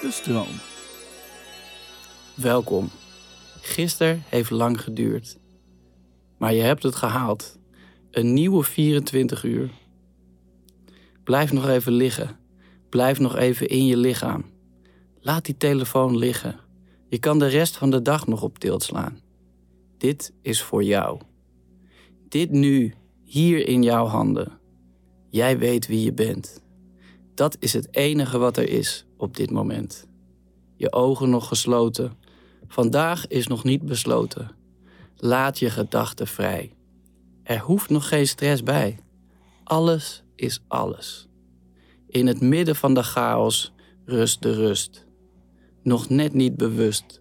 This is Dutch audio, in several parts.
De stroom. Welkom. Gisteren heeft lang geduurd. Maar je hebt het gehaald. Een nieuwe 24 uur. Blijf nog even liggen. Blijf nog even in je lichaam. Laat die telefoon liggen. Je kan de rest van de dag nog op tilt slaan. Dit is voor jou. Dit nu, hier in jouw handen. Jij weet wie je bent. Dat is het enige wat er is op dit moment. Je ogen nog gesloten. Vandaag is nog niet besloten. Laat je gedachten vrij. Er hoeft nog geen stress bij. Alles is alles. In het midden van de chaos rust de rust. Nog net niet bewust,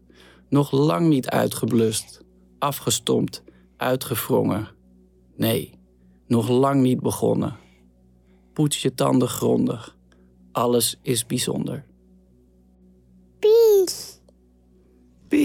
nog lang niet uitgeblust, afgestompt, uitgevrongen. Nee, nog lang niet begonnen. Poets je tanden grondig. Alles is bijzonder.